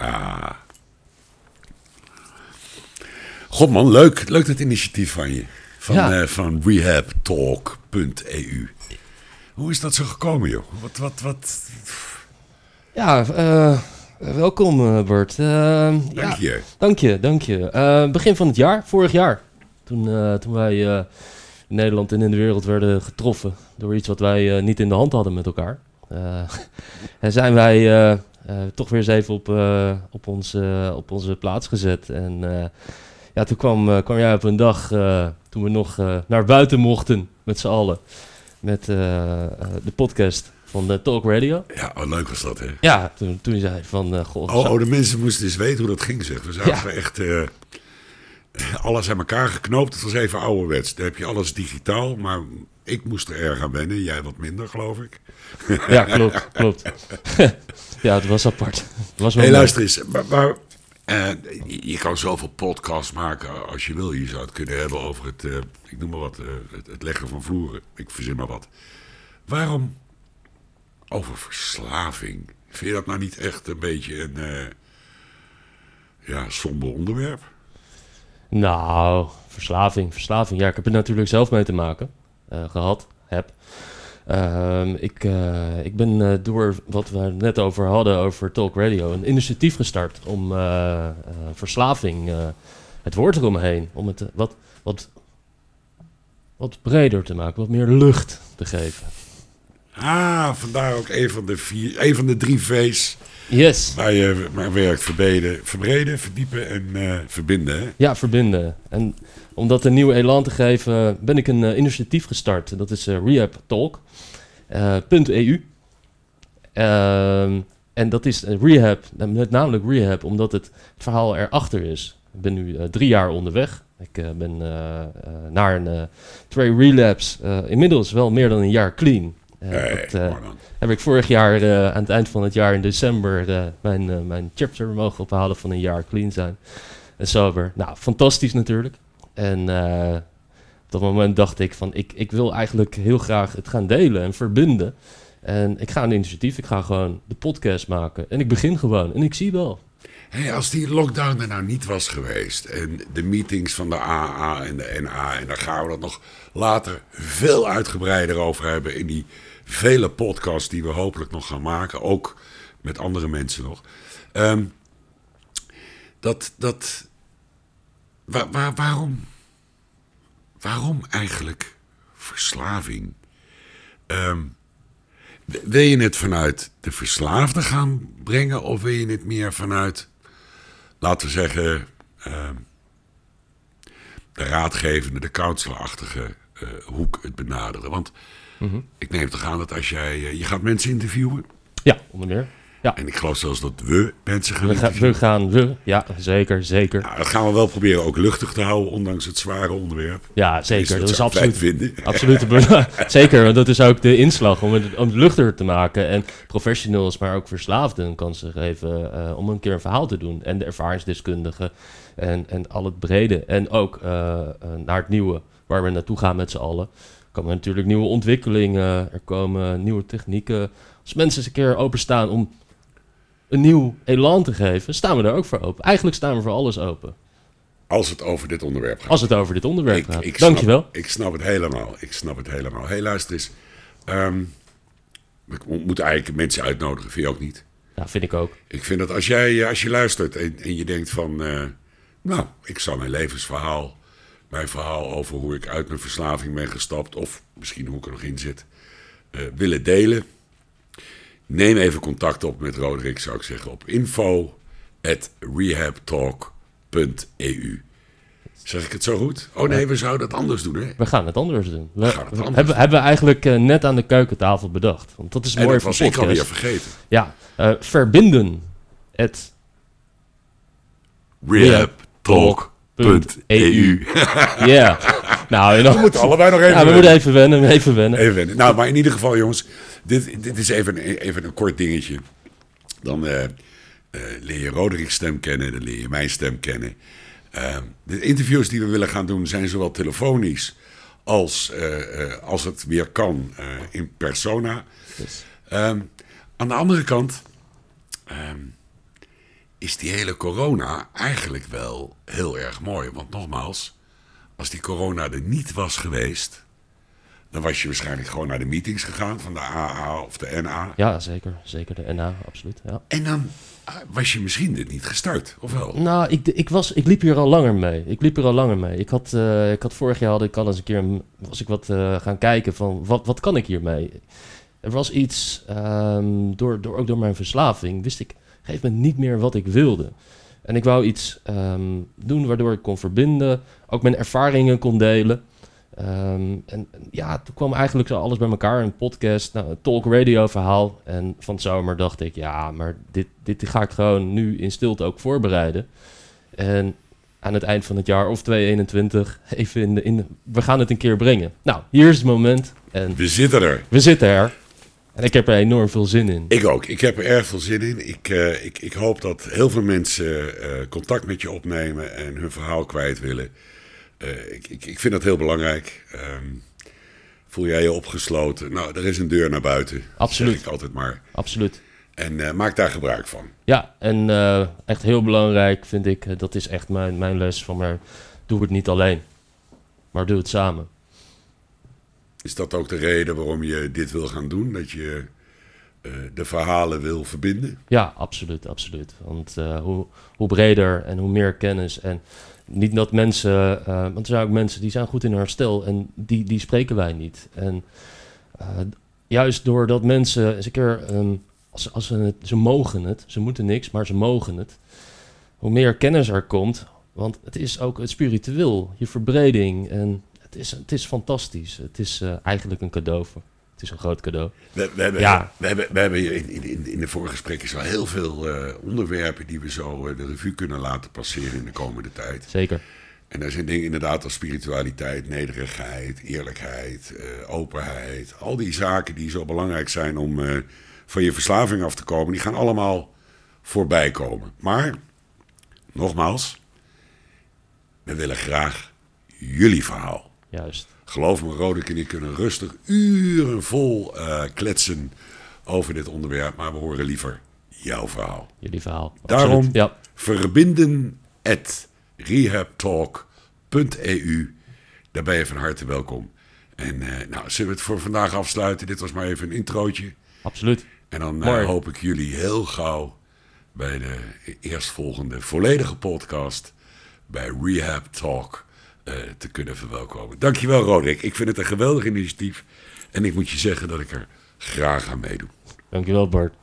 Ah. God man, leuk. Leuk dat initiatief van je. Van, Ja. eh, van rehabtalk.eu. Hoe is dat zo gekomen, joh? Wat, wat, wat... Ja, eh, welkom eh, Bert. Dank ja, je. dank je, dank je. Begin van het jaar, vorig jaar, toen, toen wij in Nederland en in de wereld werden getroffen door iets wat wij niet in de hand hadden met elkaar. Eh, en zijn wij toch weer eens even op, eh, op, ons, eh, op onze plaats gezet. En eh, ja, toen kwam, eh, kwam jij op een dag, eh, toen we nog eh, naar buiten mochten met z'n allen, met eh, eh, de podcast van de Talk Radio. Ja, oh, leuk was dat, hè? Ja, toen, toen zei hij van, eh goh, Oh, oh, de mensen moesten eens weten hoe dat ging, zeg. We zagen Ja. echt eh, alles aan elkaar geknoopt. Het was even ouderwets. Dan heb je alles digitaal, maar ik moest er erg aan wennen. Jij wat minder, geloof ik. Ja, klopt, klopt. ja, het was apart. Het was wel luister eens. Maar, maar, eh, je, kan zoveel podcasts maken als je wil. Je zou het kunnen hebben over het, eh, ik noem maar wat, eh, het, het leggen van vloeren. Ik verzin maar wat. Waarom over verslaving? Vind je dat nou niet echt een beetje een ja, somber onderwerp? Nou, verslaving, verslaving. Ja, ik heb er natuurlijk zelf mee te maken eh, gehad, heb. Ehm, ik, eh, ik ben eh, door wat we net over hadden, over Talk Radio, een initiatief gestart om verslaving, het woord eromheen, om het wat, wat, wat breder te maken, wat meer lucht te geven. Ah, vandaar ook een van de, vier, een van de drie V's Yes. waar je maar werkt. Verbreden, verbreden verdiepen en eh, verbinden. Hè? Ja, verbinden. En om dat een nieuwe elan te geven, ben ik een eh, initiatief gestart. Dat is eh, rehabtalk.eu. Ehm, en dat is eh, rehab, eh, met namelijk rehab, omdat het, het verhaal erachter is. Ik ben nu drie jaar onderweg. Ik ben eh, naar een Trey Relapse, inmiddels wel meer dan een jaar clean. Eh, Hey, dat, eh, heb ik vorig jaar eh, aan het eind van het jaar in december mijn, mijn chapter mogen ophalen van een jaar clean zijn en sober. Nou, fantastisch natuurlijk. En op dat moment dacht ik van ik, ik wil eigenlijk heel graag het gaan delen en verbinden. En ik ga een initiatief, ik ga gewoon de podcast maken. En ik begin gewoon en ik zie wel. Hey, als die lockdown er nou niet was geweest en de meetings van de AA en de NA, en daar gaan we dat nog later veel uitgebreider over hebben in die vele podcasts die we hopelijk nog gaan maken, ook met andere mensen nog. Ehm, dat, dat, wa- wa- waarom, waarom eigenlijk verslaving? Ehm, wil je het vanuit de verslaafde gaan brengen of wil je het meer vanuit laten we zeggen, ehm, de raadgevende, de counselorachtige eh, hoek het benaderen. Want ik neem toch aan dat als jij, eh, je gaat mensen interviewen, Ja, onder meer. Ja, en ik geloof zelfs dat we mensen gaan we, gaan, interviewen. we gaan, we, ja, zeker, zeker. Nou, dat gaan we wel proberen ook luchtig te houden, ondanks het zware onderwerp. Ja, zeker. dat Dat is absoluut, vinden. absoluut. Zeker, want dat is ook de inslag om het, om het luchtiger te maken. En professionals, maar ook verslaafden een kans te geven eh, om een keer een verhaal te doen. En de ervaringsdeskundigen en, en al het brede. En ook eh, naar het nieuwe, waar we naartoe gaan met z'n allen. Komen natuurlijk nieuwe ontwikkelingen, er komen nieuwe technieken. Als mensen eens een keer openstaan om een nieuw elan te geven, staan we daar ook voor open. Eigenlijk staan we voor alles open. Als het over dit onderwerp gaat. Als het over dit onderwerp Ik- gaat. ik snap- Dankjewel. Ik snap het helemaal. Ik snap het helemaal. Hé, hey, luister eens. Ehm, ik moet eigenlijk mensen uitnodigen, vind je ook niet? Ja, vind ik ook. Ik vind dat als jij als je luistert en, en je denkt van... eh, nou, ik zal mijn levensverhaal... mijn verhaal over hoe ik uit mijn verslaving ben gestapt... of misschien hoe ik er nog in zit... eh, willen delen... neem even contact op met Roderick, zou ik zeggen... op info rehabtalk.eu Zeg ik het zo goed? Oh nee, we zouden het anders doen, hè? We gaan het anders doen. We, gaan het anders hebben, hebben we eigenlijk eh, net aan de keukentafel bedacht. Want dat is mooi voor was ik alweer podcast. vergeten. Ja, eh, verbinden. Het rehabtalk.eu Ja. nou, en dan, We moeten allebei nog even... ja, we wennen. moeten even wennen, even wennen. Even wennen. Nou, maar in ieder geval, jongens, dit, dit is even, even een kort dingetje. Dan eh, eh, leer je Roderik's stem kennen, dan leer je mijn stem kennen. Ehm, de interviews die we willen gaan doen zijn zowel telefonisch als, eh, als het weer kan in persona. Ehm, aan de andere kant, ehm, is die hele corona eigenlijk wel heel erg mooi. Want nogmaals, als die corona er niet was geweest, dan was je waarschijnlijk gewoon naar de meetings gegaan van de AA of de NA. Ja, zeker. Zeker de NA, absoluut. Ja. En dan ah, was je misschien dit niet gestart, of wel? Nou, ik, ik, was, ik liep hier al langer mee. Ik liep hier al langer mee. Ik had, eh, ik had vorig jaar had ik al eens een keer een- was ik wat eh, gaan kijken van wat, wat kan ik hiermee? Er was iets, ehm, door, door, ook door mijn verslaving, wist ik gegeven moment niet meer wat ik wilde. En ik wou iets ehm, doen waardoor ik kon verbinden, ook mijn ervaringen kon delen. Ehm, en ja, toen kwam eigenlijk zo alles bij elkaar. Een podcast, nou, een talk radio verhaal. En van zomer dacht ik, ja, maar dit, dit ga ik gewoon nu in stilte ook voorbereiden. En aan het eind van het jaar of 2021 even in de, in de- we gaan het een keer brengen. Nou, hier is het moment en We zitten er. we zitten er. En ik heb er enorm veel zin in. Ik ook. Ik heb er erg veel zin in. Ik, eh, ik, ik hoop dat heel veel mensen eh, contact met je opnemen en hun verhaal kwijt willen. Eh, ik, ik, ik vind dat heel belangrijk. Ehm, voel jij je opgesloten? Nou, er is een deur naar buiten. Absoluut. Zeg ik altijd maar. Absoluut. En maak daar gebruik van. Ja, en echt heel belangrijk vind ik, dat is echt mijn, mijn les van maar doe het niet alleen, maar doe het samen. Is dat ook de reden waarom je dit wil gaan doen? Dat je eh, de verhalen wil verbinden? Ja, absoluut, absoluut. Want eh, hoe, hoe breder en hoe meer kennis en niet dat mensen, eh, want er zijn ook mensen die zijn goed in herstel en die, die spreken wij niet. En juist doordat mensen eens een keer, ehm, als, als ze, het, ze mogen het, ze moeten niks, maar ze mogen het. Hoe meer kennis er komt, want het is ook het spiritueel, je verbreding en het is, het is fantastisch. Het is eh, eigenlijk een cadeau. Voor, het is een groot cadeau. We, we hebben, Ja. we hebben, we hebben in, in, in de vorige gesprekken al heel veel eh, onderwerpen die we zo eh, de revue kunnen laten passeren in de komende tijd. Zeker. En daar zijn dingen inderdaad als spiritualiteit, nederigheid, eerlijkheid, openheid. Al die zaken die zo belangrijk zijn om van je verslaving af te komen, die gaan allemaal voorbij komen. Maar, nogmaals, we willen graag jullie verhaal. Juist. Geloof me, Roderick en ik kunnen rustig uren vol eh, kletsen over dit onderwerp, maar we horen liever jouw verhaal. Jullie verhaal. Daarom Absoluut. Ja. verbinden at rehabtalk.eu. Daar ben je van harte welkom. En eh, nou, zullen we het voor vandaag afsluiten? Dit was maar even een introotje. Absoluut. En dan eh, hoop ik jullie heel gauw bij de eerstvolgende volledige podcast bij Rehab Talk eh, te kunnen verwelkomen. Dankjewel Roderick. Ik vind het een geweldig initiatief. En ik moet je zeggen dat ik er graag aan meedoe. Dankjewel Bart.